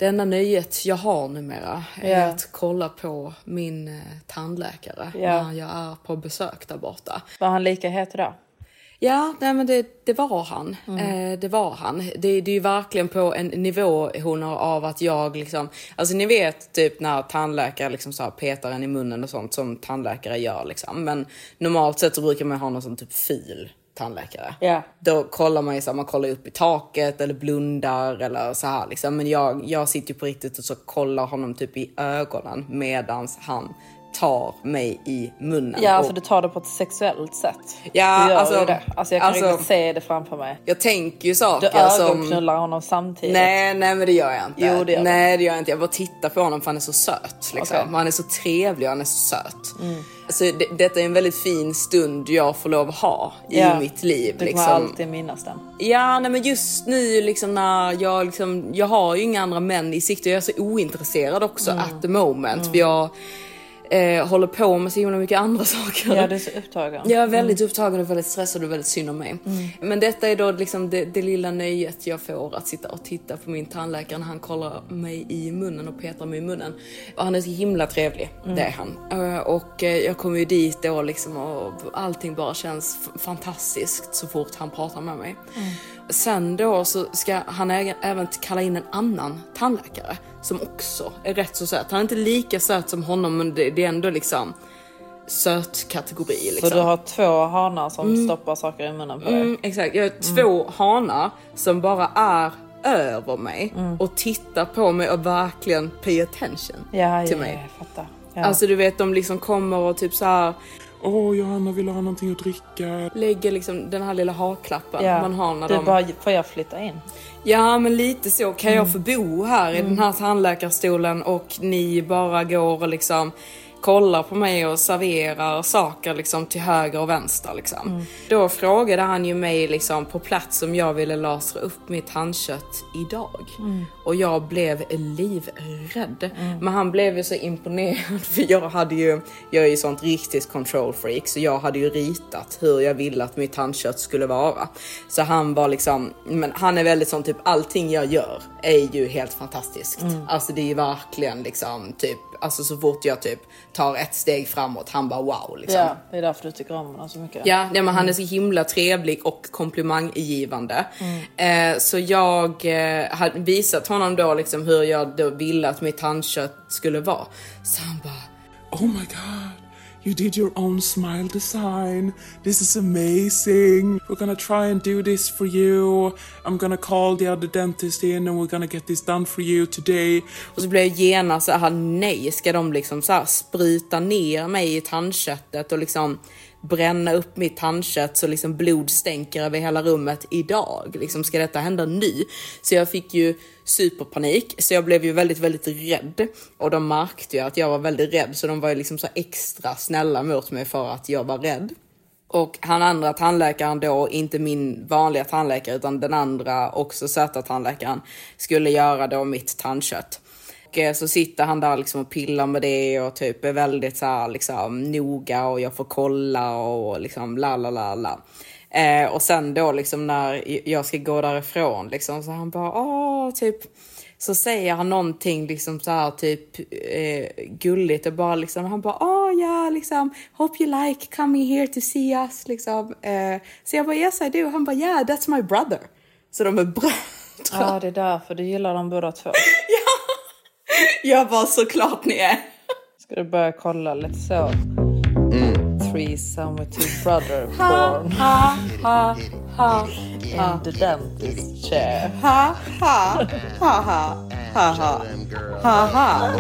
Speaker 3: det enda nöjet jag har numera är
Speaker 2: Ja.
Speaker 3: att kolla på min eh, tandläkare
Speaker 2: Ja.
Speaker 3: när jag är på besök där borta.
Speaker 2: Var han lika het idag?
Speaker 3: Ja, nej men det, det var han.
Speaker 2: Mm.
Speaker 3: Eh, det var han. Det, det är ju verkligen på en nivå honor av att jag liksom, alltså ni vet typ när tandläkare liksom så här petar en i munnen och sånt som tandläkare gör liksom. Men normalt sett så brukar man ha någon sån typ fil tandläkare.
Speaker 2: Ja.
Speaker 3: Då kollar man ju så här, man kollar upp i taket eller blundar eller så här liksom. Men jag, jag sitter ju på riktigt och så kollar honom typ i ögonen medans han tar mig i munnen.
Speaker 2: Ja,
Speaker 3: Och-
Speaker 2: alltså du tar det på ett sexuellt sätt.
Speaker 3: Ja,
Speaker 2: du gör
Speaker 3: alltså-
Speaker 2: ju det. Alltså jag kan
Speaker 3: alltså-
Speaker 2: riktigt se det framför mig.
Speaker 3: Jag tänker ju
Speaker 2: Du
Speaker 3: saker som...
Speaker 2: ögonknullar honom samtidigt.
Speaker 3: Nej, nej men det gör jag inte.
Speaker 2: Jo, det gör du.
Speaker 3: nej, det gör jag inte. Jag bara tittar på honom för han är så söt. Liksom.
Speaker 2: Okej.
Speaker 3: Han är så trevlig och han är så söt.
Speaker 2: Mm.
Speaker 3: Så det, detta är en väldigt fin stund jag får lov att ha i
Speaker 2: Ja.
Speaker 3: mitt liv.
Speaker 2: Du kommer
Speaker 3: liksom.
Speaker 2: alltid minnas den.
Speaker 3: Ja, nej men just nu liksom när jag liksom, jag har ju inga andra män i sikte. Jag är så ointresserad också
Speaker 2: Mm.
Speaker 3: at the moment. För jag eh, håller på med så himla mycket andra saker.
Speaker 2: Ja, du är så upptagen.
Speaker 3: Jag är väldigt upptagen och väldigt stressad och väldigt synd om mig. Men detta är då liksom det, det lilla nöjet jag får att sitta och titta på min tandläkare när han kollar mig i munnen och petar mig i munnen. Och han är så himla trevlig, det är han. Eh, Och eh, jag kommer ju dit då liksom och allting bara känns fantastiskt så fort han pratar med mig. Sen då så ska han även kalla in en annan tandläkare som också är rätt så söt. Han är inte lika söt som honom men det, det är ändå liksom söt kategori. Liksom.
Speaker 2: Så du har två hanar som stoppar saker i munnen på dig?
Speaker 3: Mm, exakt, jag har två hanar som bara är över mig och tittar på mig och verkligen pay attention
Speaker 2: Ja,
Speaker 3: till
Speaker 2: ja,
Speaker 3: mig.
Speaker 2: jag fattar. Ja.
Speaker 3: Alltså du vet de liksom kommer och typ så här
Speaker 5: Åh, Johanna vill ha någonting att dricka.
Speaker 3: lägger liksom den här lilla haklappen
Speaker 2: ja.
Speaker 3: man har när
Speaker 2: du
Speaker 3: de...
Speaker 2: bara, får jag flytta in?
Speaker 3: Ja men lite så, kan
Speaker 2: Mm.
Speaker 3: jag få bo här i den här tandläkarstolen och ni bara går och liksom kollar på mig och serverar saker liksom till höger och vänster liksom.
Speaker 2: Mm.
Speaker 3: Då frågade han ju mig liksom på plats om jag ville lasra upp mitt tandkött idag.
Speaker 2: Mm.
Speaker 3: Och jag blev livrädd. Men han blev ju så imponerad för jag hade ju, jag är ju sånt riktigt control freak så jag hade ju ritat hur jag ville att mitt tandkött skulle vara. Så han var liksom, men han är väldigt sån typ allting jag gör är ju helt fantastiskt. Alltså det är ju verkligen liksom typ, alltså så fort jag typ tar ett steg framåt, han bara wow liksom.
Speaker 2: Ja, det är därför du tycker om honom så mycket.
Speaker 3: Ja, nej, men han är så himla trevlig och komplimanggivande. Eh, så jag eh, hade visat honom då liksom hur jag då ville att mitt tandkött skulle vara. Så han bara,
Speaker 5: Oh my god, you did your own smile design. This is amazing. We're gonna try and do this for you. I'm gonna call the other dentist in and we're gonna get this done for you today.
Speaker 3: och så blev jag genast såhär, nej, ska de liksom så här spruta ner mig i tandköttet och liksom bränna upp mitt tandkött så liksom blod stänker över hela rummet idag. Liksom, ska detta hända nu? Så jag fick ju superpanik, så jag blev ju väldigt, väldigt rädd. Och de märkte ju att jag var väldigt rädd, så de var ju liksom så extra snälla mot mig för att jag var rädd. Och han andra tandläkaren då, inte min vanliga tandläkare utan den andra också söta tandläkaren, skulle göra då mitt tandkött. Och så sitter han där liksom och pillar med det och typ är väldigt så här liksom noga och jag får kolla och liksom la la la la. Eh, och sen då liksom när jag ska gå därifrån liksom så han bara åh typ så säger han någonting liksom så här typ eh, gulligt och bara liksom han bara åh ja liksom hope you like coming here to see us liksom. Eh, så jag bara yes I do. Han bara yeah that's my brother. Så de är bröder.
Speaker 2: Ja, det är därför du gillar dem båda två.
Speaker 3: Jag bara såklart ni är.
Speaker 2: Ska du börja kolla lite så? Mm. Threesome with two brother born.
Speaker 3: Ha,
Speaker 2: ha,
Speaker 3: ha, ha. ha.
Speaker 2: In the dentist chair.
Speaker 3: Ha, ha, ha, ha. ha ha.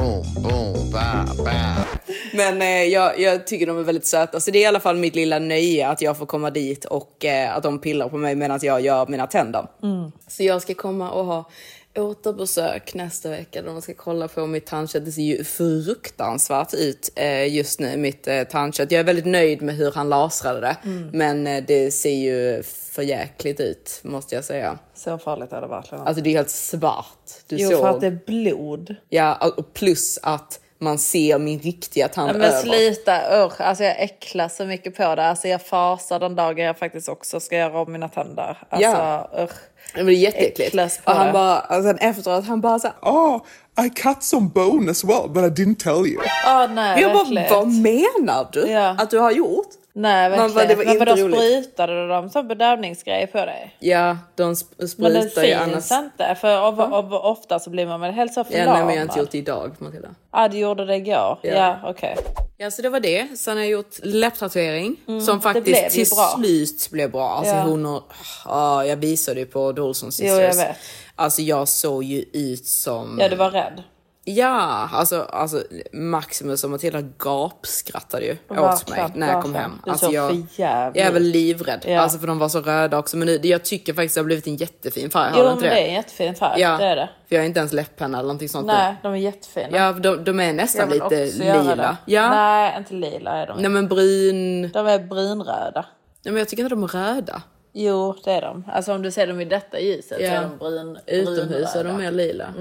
Speaker 3: Men eh, jag, jag, tycker de är väldigt söta, så det är i alla fall mitt lilla nöje att jag får komma dit och eh, att de pillar på mig medan jag gör mina tänder. Mm. Så jag ska komma och ha återbesök nästa vecka då de ska kolla på mitt tandkött. Det ser ju fruktansvärt ut eh, just nu, mitt eh, tandkött. Jag är väldigt nöjd med hur han lasrade det,
Speaker 2: Mm.
Speaker 3: men eh, det ser ju för jäkligt ut måste jag säga.
Speaker 2: Så farligt är det verkligen.
Speaker 3: Alltså det är helt svart. Du
Speaker 2: jo,
Speaker 3: såg.
Speaker 2: för att det är blod.
Speaker 3: Ja, och plus att man ser min riktiga tand
Speaker 2: Ja, men
Speaker 3: över.
Speaker 2: sluta, usch. Alltså jag äcklas så mycket på det. Alltså jag fasar den dagen jag faktiskt också ska göra om mina tänder. Alltså
Speaker 3: Ja.
Speaker 2: usch.
Speaker 3: Det är jätteäckligt. Och han bara, och sen efteråt, han bara så här,
Speaker 5: Oh, I cut some bone as well, but I didn't tell you.
Speaker 2: Ah, nej,
Speaker 3: jag bara, vad menar du
Speaker 2: Ja.
Speaker 3: att du har gjort?
Speaker 2: Nej
Speaker 3: Man
Speaker 2: verkligen.
Speaker 3: bara, det var
Speaker 2: men vadå sprutade de som bedövningsgrej på dig?
Speaker 3: Ja, de sp-
Speaker 2: Men det
Speaker 3: sprutar ju
Speaker 2: syns
Speaker 3: annars.
Speaker 2: inte. För av, av, ofta så blir man väl helt så
Speaker 3: Ja,
Speaker 2: förlamad.
Speaker 3: nej, men jag har inte gjort det idag Matilda.
Speaker 2: ah, du gjorde det igår? Ja,
Speaker 3: Ja.
Speaker 2: okej.
Speaker 3: Ja, så det var det. Sen har jag gjort läpptatuering som
Speaker 2: Mm, blev
Speaker 3: faktiskt till
Speaker 2: bra.
Speaker 3: slut blev bra. Alltså
Speaker 2: Ja.
Speaker 3: hon och, ja, jag visade ju på Dolson Sisters.
Speaker 2: Jo, jag vet.
Speaker 3: Alltså jag såg ju ut som...
Speaker 2: Ja, du var rädd.
Speaker 3: Ja, alltså, alltså Maximus och Matilda gapskrattade ju åt mig när jag kom hem. Alltså jag, jag är väl livrädd,
Speaker 2: Ja.
Speaker 3: alltså för de var så röda också. Men nu, jag tycker faktiskt att det har blivit en jättefin färg, har
Speaker 2: Jo, men
Speaker 3: inte
Speaker 2: det
Speaker 3: det?
Speaker 2: är en jättefin färg.
Speaker 3: Ja,
Speaker 2: Det är det.
Speaker 3: för jag har inte ens läpppenna eller någonting sånt
Speaker 2: Nej, de är jättefina.
Speaker 3: Ja, de, de är nästan lite lila. Ja.
Speaker 2: Nej, inte lila är de.
Speaker 3: Nej men brun...
Speaker 2: De är brunröda.
Speaker 3: Nej men jag tycker inte de är röda.
Speaker 2: Jo, det är de. Alltså om du ser dem i detta ljuset så
Speaker 3: Ja.
Speaker 2: är de brun,
Speaker 3: Utomhus är
Speaker 2: brunröda.
Speaker 3: de mer lila.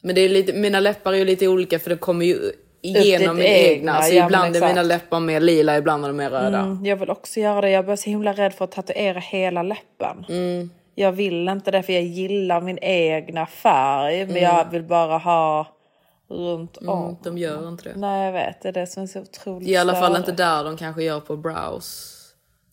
Speaker 3: Men det är lite, mina läppar är ju lite olika för det kommer ju igenom min
Speaker 2: egna,
Speaker 3: egna. Så
Speaker 2: ja,
Speaker 3: ibland är mina läppar mer lila, ibland är de mer röda.
Speaker 2: Mm, jag vill också göra det. Jag är så himla rädd för att tatuera hela läppen.
Speaker 3: Mm.
Speaker 2: Jag vill inte det för jag gillar min egna färg. Men
Speaker 3: Mm.
Speaker 2: jag vill bara ha runt om.
Speaker 3: Mm, de gör inte det.
Speaker 2: Nej jag vet, det är det som är så otroligt
Speaker 3: I alla fall
Speaker 2: störigt.
Speaker 3: inte där de kanske gör på brows.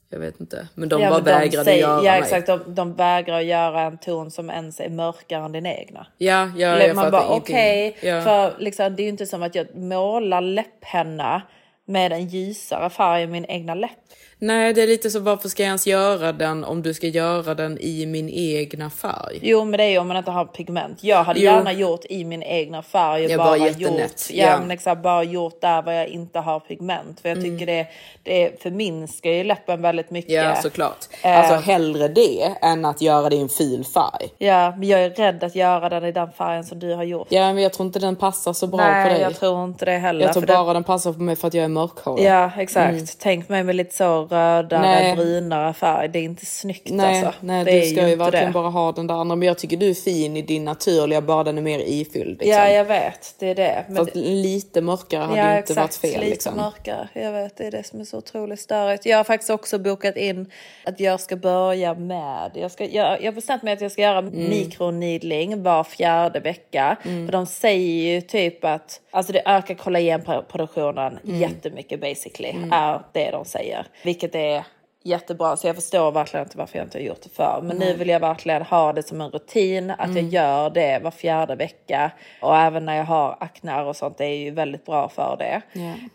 Speaker 3: Jag vet inte. Men de
Speaker 2: Ja,
Speaker 3: bara vägrade
Speaker 2: säger-
Speaker 3: göra
Speaker 2: Ja exakt, de, de vägrar göra en ton som ens är mörkare än din egna.
Speaker 3: Ja, ja, jag
Speaker 2: man
Speaker 3: fattar
Speaker 2: bara okej,
Speaker 3: Ja.
Speaker 2: för liksom, det är ju inte som att jag målar läpphenna med en ljusare färg i min egna läpp.
Speaker 3: Nej, det är lite så varför ska jag ens göra den om du ska göra den i min egna färg?
Speaker 2: Jo men det är ju om man inte har pigment. Jag hade
Speaker 3: Jo.
Speaker 2: gärna gjort i min egna färg och
Speaker 3: Ja,
Speaker 2: bara,
Speaker 3: bara
Speaker 2: gjort, ja,
Speaker 3: Ja.
Speaker 2: Men exakt, bara gjort där var jag inte har pigment. För jag tycker
Speaker 3: Mm.
Speaker 2: det, det förminskar ju läppen väldigt mycket.
Speaker 3: Ja, såklart.
Speaker 2: Eh.
Speaker 3: Alltså hellre det än att göra det i en ful färg.
Speaker 2: Ja, men jag är rädd att göra den i den färgen som du har gjort.
Speaker 3: Ja, men jag tror inte den passar så bra
Speaker 2: Nej,
Speaker 3: på dig.
Speaker 2: jag tror inte det heller.
Speaker 3: Jag tror
Speaker 2: för den-
Speaker 3: bara den passar på mig för att jag är mörkhårig.
Speaker 2: Ja, exakt.
Speaker 3: Mm.
Speaker 2: Tänk mig med lite så rödare,
Speaker 3: Nej.
Speaker 2: brunare färg. Det är inte snyggt
Speaker 3: Nej,
Speaker 2: alltså.
Speaker 3: nej
Speaker 2: det
Speaker 3: du ska ju
Speaker 2: inte
Speaker 3: verkligen
Speaker 2: det.
Speaker 3: bara ha den där andra. Men jag tycker du är fin i din naturliga, bara den är mer ifylld. Liksom.
Speaker 2: Ja, jag vet. Det är det. Men
Speaker 3: Fast lite mörkare hade
Speaker 2: ja,
Speaker 3: ju inte varit
Speaker 2: exakt.
Speaker 3: fel.
Speaker 2: Lite
Speaker 3: Liksom.
Speaker 2: mörkare. Jag vet, det är det som är så otroligt störigt. Jag har faktiskt också bokat in att jag ska börja med... Jag, ska, jag, jag har bestämt mig att jag ska göra
Speaker 3: Mm.
Speaker 2: mikroneedling var fjärde vecka. För de säger ju typ att alltså det ökar kollagenproduktionen
Speaker 3: Mm.
Speaker 2: jättemycket basically. Är det de säger. Vilket är jättebra. Så jag förstår verkligen inte varför jag inte har gjort det för. Men nu vill jag verkligen ha det som en rutin. Att jag gör det var fjärde vecka. Och även när jag har aknar och sånt. Det är ju väldigt bra för det.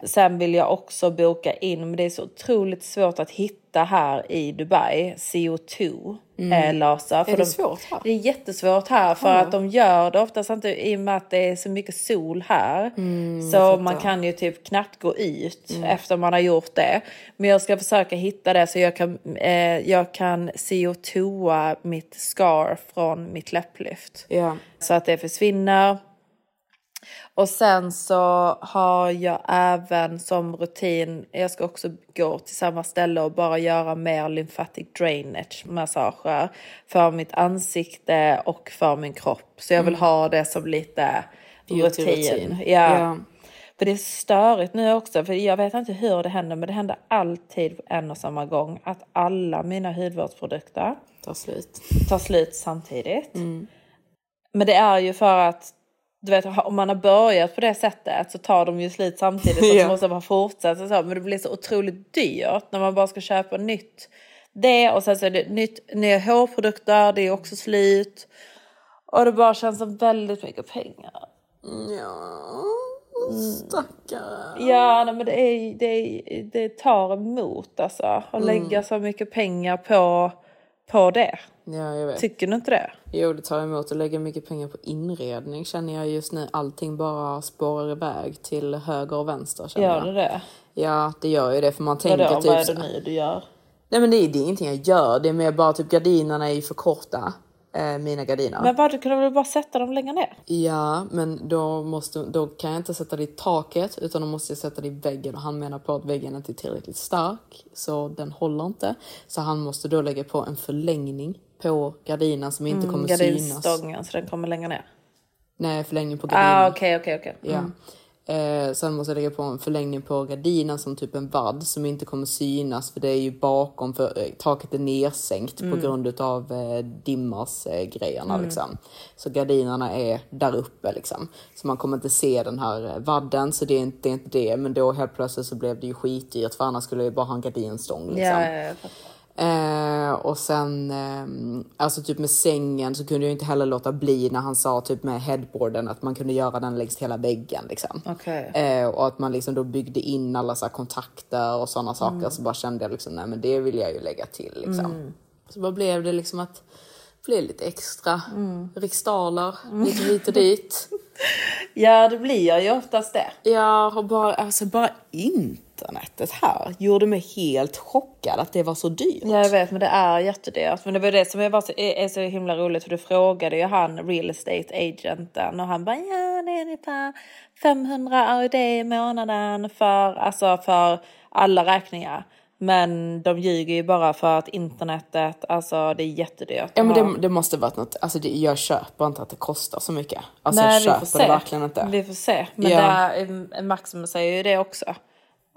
Speaker 2: Sen vill jag också boka in. Men det är så otroligt svårt att hitta här i Dubai. CO2 eh, laser. För
Speaker 3: det
Speaker 2: de,
Speaker 3: svårt här?
Speaker 2: Det är jättesvårt här. För att de gör det oftast inte i och med att det är så mycket sol här. så man kan ju typ knappt gå ut efter man har gjort det. Men jag ska försöka hitta det så jag kan, eh, jag kan CO2a mitt scar från mitt läpplyft.
Speaker 3: Ja.
Speaker 2: Så att det försvinner. Och sen så har jag även som rutin, jag ska också gå till samma ställe och bara göra mer lymphatic drainage massager för mitt ansikte och för min kropp. Så jag vill ha det som lite rutin.
Speaker 3: rutin.
Speaker 2: Ja.
Speaker 3: Ja.
Speaker 2: För det är störigt nu också, för jag vet inte hur det händer, men det händer alltid en och samma gång att alla mina hudvårdsprodukter
Speaker 3: Ta slut.
Speaker 2: tar slut samtidigt.
Speaker 3: Mm.
Speaker 2: Men det är ju för att du vet, om man har börjat på det sättet så tar de ju slut samtidigt. Så att måste bara fortsätta så. Men det blir så otroligt dyrt när man bara ska köpa nytt. Det och sen så är det nytt, nya hårprodukter, det är också slut. Och det bara känns som väldigt mycket pengar.
Speaker 3: Ja, stackare.
Speaker 2: Ja, nej, men det, är, det, är, det tar emot alltså. Att
Speaker 3: Mm.
Speaker 2: lägga så mycket pengar på, på det.
Speaker 3: Ja, jag vet.
Speaker 2: Tycker du inte det?
Speaker 3: Jo, det tar emot att lägga mycket pengar på inredning känner jag just nu. Allting bara spårar iväg till höger och vänster känner
Speaker 2: Gör det det?
Speaker 3: Ja, det gör ju det för man tänker
Speaker 2: Vadå,
Speaker 3: typ
Speaker 2: vad är det nu du gör?
Speaker 3: Nej men det är, det är ingenting jag gör. Det är mer bara typ gardinerna är ju för korta. Eh, mina gardiner.
Speaker 2: Men vad, du kunde väl bara sätta dem längre ner?
Speaker 3: Ja, men då, måste, då kan jag inte sätta det i taket utan då måste jag sätta det i väggen och han menar på att väggen inte är tillräckligt stark så den håller inte. Så han måste då lägga på en förlängning på gardinen som inte kommer synas.
Speaker 2: Gardinstången så den kommer längre ner.
Speaker 3: Nej, förlängning på gardinen.
Speaker 2: Ah, okej, okej, okej.
Speaker 3: Ja.
Speaker 2: Mm.
Speaker 3: Eh, sen måste jag lägga på en förlängning på gardinen som typ en vadd som inte kommer synas för det är ju bakom för eh, taket är nersänkt
Speaker 2: Mm.
Speaker 3: på grund utav eh, dimmars eh, grejerna liksom. Så gardinerna är där uppe liksom. Så man kommer inte se den här eh, vadden så det är inte det, är inte det. men då helt plötsligt så blev det ju skitdyrt för annars skulle jag ju bara ha en gardinstång liksom.
Speaker 2: Ja, ja, ja.
Speaker 3: Eh, och sen, eh, alltså typ med sängen så kunde jag inte heller låta bli när han sa typ med headboarden att man kunde göra den längs hela väggen liksom.
Speaker 2: Okej.
Speaker 3: Eh, och att man liksom då byggde in alla så kontakter och sådana saker
Speaker 2: Mm.
Speaker 3: så bara kände jag liksom nej men det vill jag ju lägga till liksom. Så vad blev det liksom att blev lite extra
Speaker 2: Mm.
Speaker 3: riksdaler lite hit och dit.
Speaker 2: Ja, det blir ju oftast det.
Speaker 3: Ja, och bara, alltså bara internetet här gjorde mig helt chockad att det var så dyrt.
Speaker 2: Ja, jag vet, men det är jättedyrt. Men det var det som är, var så, är, så himla roligt, för du frågade ju han real estate agenten och han bara ja, det är ungefär 500 AUD i månaden för, alltså för alla räkningar. Men de ljuger ju bara för att internetet, alltså det är jättedyrt.
Speaker 3: Ja men det, det måste varit något, alltså det, jag köper inte att det kostar så mycket. Alltså
Speaker 2: Nej,
Speaker 3: jag
Speaker 2: vi får
Speaker 3: köper
Speaker 2: se.
Speaker 3: det verkligen inte.
Speaker 2: Vi får se. Men
Speaker 3: Ja.
Speaker 2: där, eh, Maximus säger ju det också.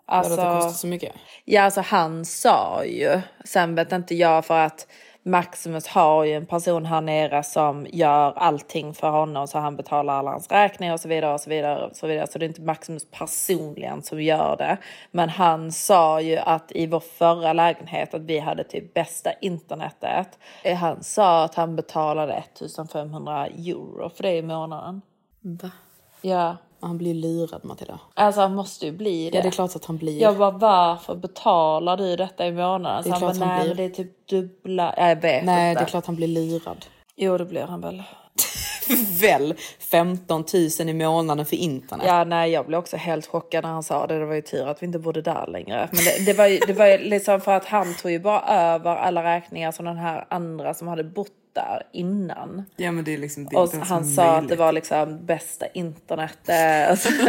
Speaker 3: Alltså, att det
Speaker 2: Alltså,
Speaker 3: kostar så mycket.
Speaker 2: Ja, alltså han sa ju, sen vet inte jag för att Maximus har ju en person här nere som gör allting för honom så han betalar alla hans räkningar och så vidare och så vidare och så vidare. Så det är inte Maximus personligen som gör det. Men han sa ju att i vår förra lägenhet att vi hade typ bästa internetet. Eh, Han sa att han betalade 1500 euro för det i månaden.
Speaker 3: Va?
Speaker 2: Ja,
Speaker 3: Han blir lurad Matilda.
Speaker 2: alltså han måste ju bli det.
Speaker 3: Ja det är klart att han blir.
Speaker 2: Jag bara, varför betalar du detta i månaden?
Speaker 3: Det är
Speaker 2: Så han
Speaker 3: klart
Speaker 2: bara,
Speaker 3: han
Speaker 2: nej
Speaker 3: blir.
Speaker 2: det är typ dubbla. Ja, jag vet
Speaker 3: Nej
Speaker 2: inte.
Speaker 3: det är klart han blir lurad.
Speaker 2: Jo det blir han väl.
Speaker 3: Väl 15 000 i månaden för internet.
Speaker 2: Ja nej jag blev också helt chockad när han sa det. Det var ju tur att vi inte bodde där längre. Men det, det var ju det var ju liksom för att han tog ju bara över alla räkningar som den här andra som hade bott där innan.
Speaker 3: Ja men det är liksom det är
Speaker 2: Och han sa att det
Speaker 3: möjligt.
Speaker 2: var liksom bästa internet. alltså.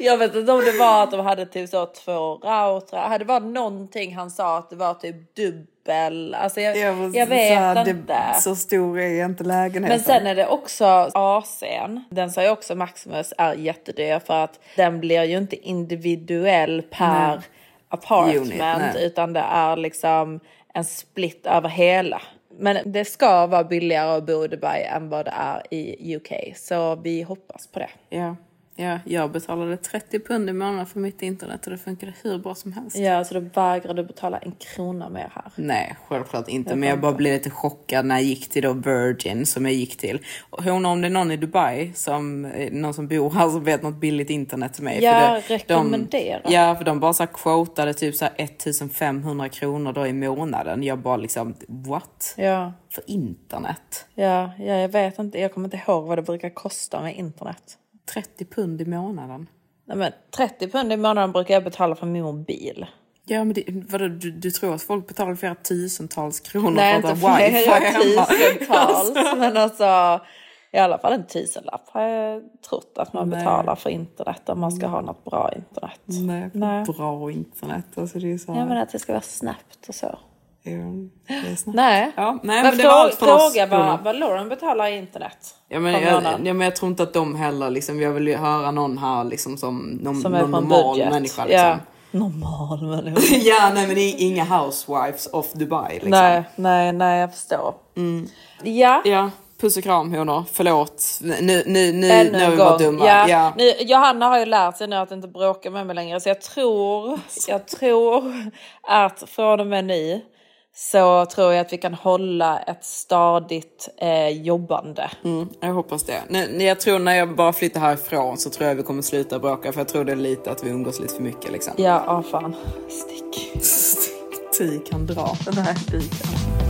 Speaker 2: Jag vet inte om det var att de hade typ så två routrar. Det var någonting han sa att det var typ dubbel. Alltså jag, jag vet inte.
Speaker 3: så stor är inte lägenheten.
Speaker 2: Men sen är det också AC'n. Den sa ju också Maximus är jättedyr för att den blir ju inte individuell per
Speaker 3: Nej.
Speaker 2: apartment
Speaker 3: Unit,
Speaker 2: utan det är liksom en split över hela. Men det ska vara billigare att bo i Dubai än vad det är i UK. Så vi hoppas på det.
Speaker 3: Ja ja, jag betalade 30 pund i månaden för mitt internet och det funkade hur bra som helst.
Speaker 2: Ja, så då vägrar du betala en krona mer här.
Speaker 3: Nej, självklart inte.
Speaker 2: Jag
Speaker 3: men jag bara blev lite chockad när jag gick till då Virgin som jag gick till. Hon, om det är någon i Dubai, som, eh, någon som bor här som vet något billigt internet till mig.
Speaker 2: Ja,
Speaker 3: för
Speaker 2: rekommendera.
Speaker 3: De, ja, för de bara så här quotade typ så här 1500 kronor då i månaden. Jag bara liksom, what?
Speaker 2: Ja,
Speaker 3: För internet?
Speaker 2: ja, ja, jag vet inte. Jag kommer inte ihåg vad det brukar kosta med internet.
Speaker 3: 30 pund i månaden.
Speaker 2: Nej, men 30 pund i månaden brukar jag betala för min mobil.
Speaker 3: Ja, men det, vadå, du, du tror att folk betalar flera tusentals kronor
Speaker 2: Nej,
Speaker 3: för
Speaker 2: inte
Speaker 3: att ha wifi hemma?
Speaker 2: tusentals. men alltså i alla fall en tusenlapp har jag trott att man
Speaker 3: Nej.
Speaker 2: betalar för internet om man ska ha något bra internet.
Speaker 3: Nej,
Speaker 2: Nej.
Speaker 3: bra internet. Alltså det är så här...
Speaker 2: Ja men att det ska vara snabbt och så. Nej.
Speaker 3: Ja, nej,
Speaker 2: men
Speaker 3: men det var allt
Speaker 2: fråga, vad,
Speaker 3: Jonas.
Speaker 2: vad Lauren betalar i internet.
Speaker 3: Ja men, jag, ja, men jag tror inte att de heller liksom, jag vill ju höra någon här liksom som, någon,
Speaker 2: Som
Speaker 3: någon normal
Speaker 2: budget.
Speaker 3: människa liksom.
Speaker 2: Ja. Normal människa.
Speaker 3: ja nej men det är inga housewives of Dubai liksom.
Speaker 2: Nej, nej, nej jag förstår.
Speaker 3: Mm.
Speaker 2: Ja.
Speaker 3: Ja, puss och kram honor, förlåt. Nu, nu, nu,
Speaker 2: Ännu
Speaker 3: nu har vi varit dumma.
Speaker 2: Ja,
Speaker 3: Ja.
Speaker 2: Nu, Johanna har ju lärt sig nu att inte bråka med mig längre så jag tror, jag tror att från och med nu så tror jag att vi kan hålla ett stadigt eh, jobbande.
Speaker 3: Mm, jag hoppas det. Nu, jag tror när jag bara flyttar härifrån så tror jag vi kommer sluta bråka för jag tror det är lite att vi umgås lite för mycket liksom.
Speaker 2: Ja, ah, fan. Stick.
Speaker 3: Ty kan dra.
Speaker 2: Nej, du kan.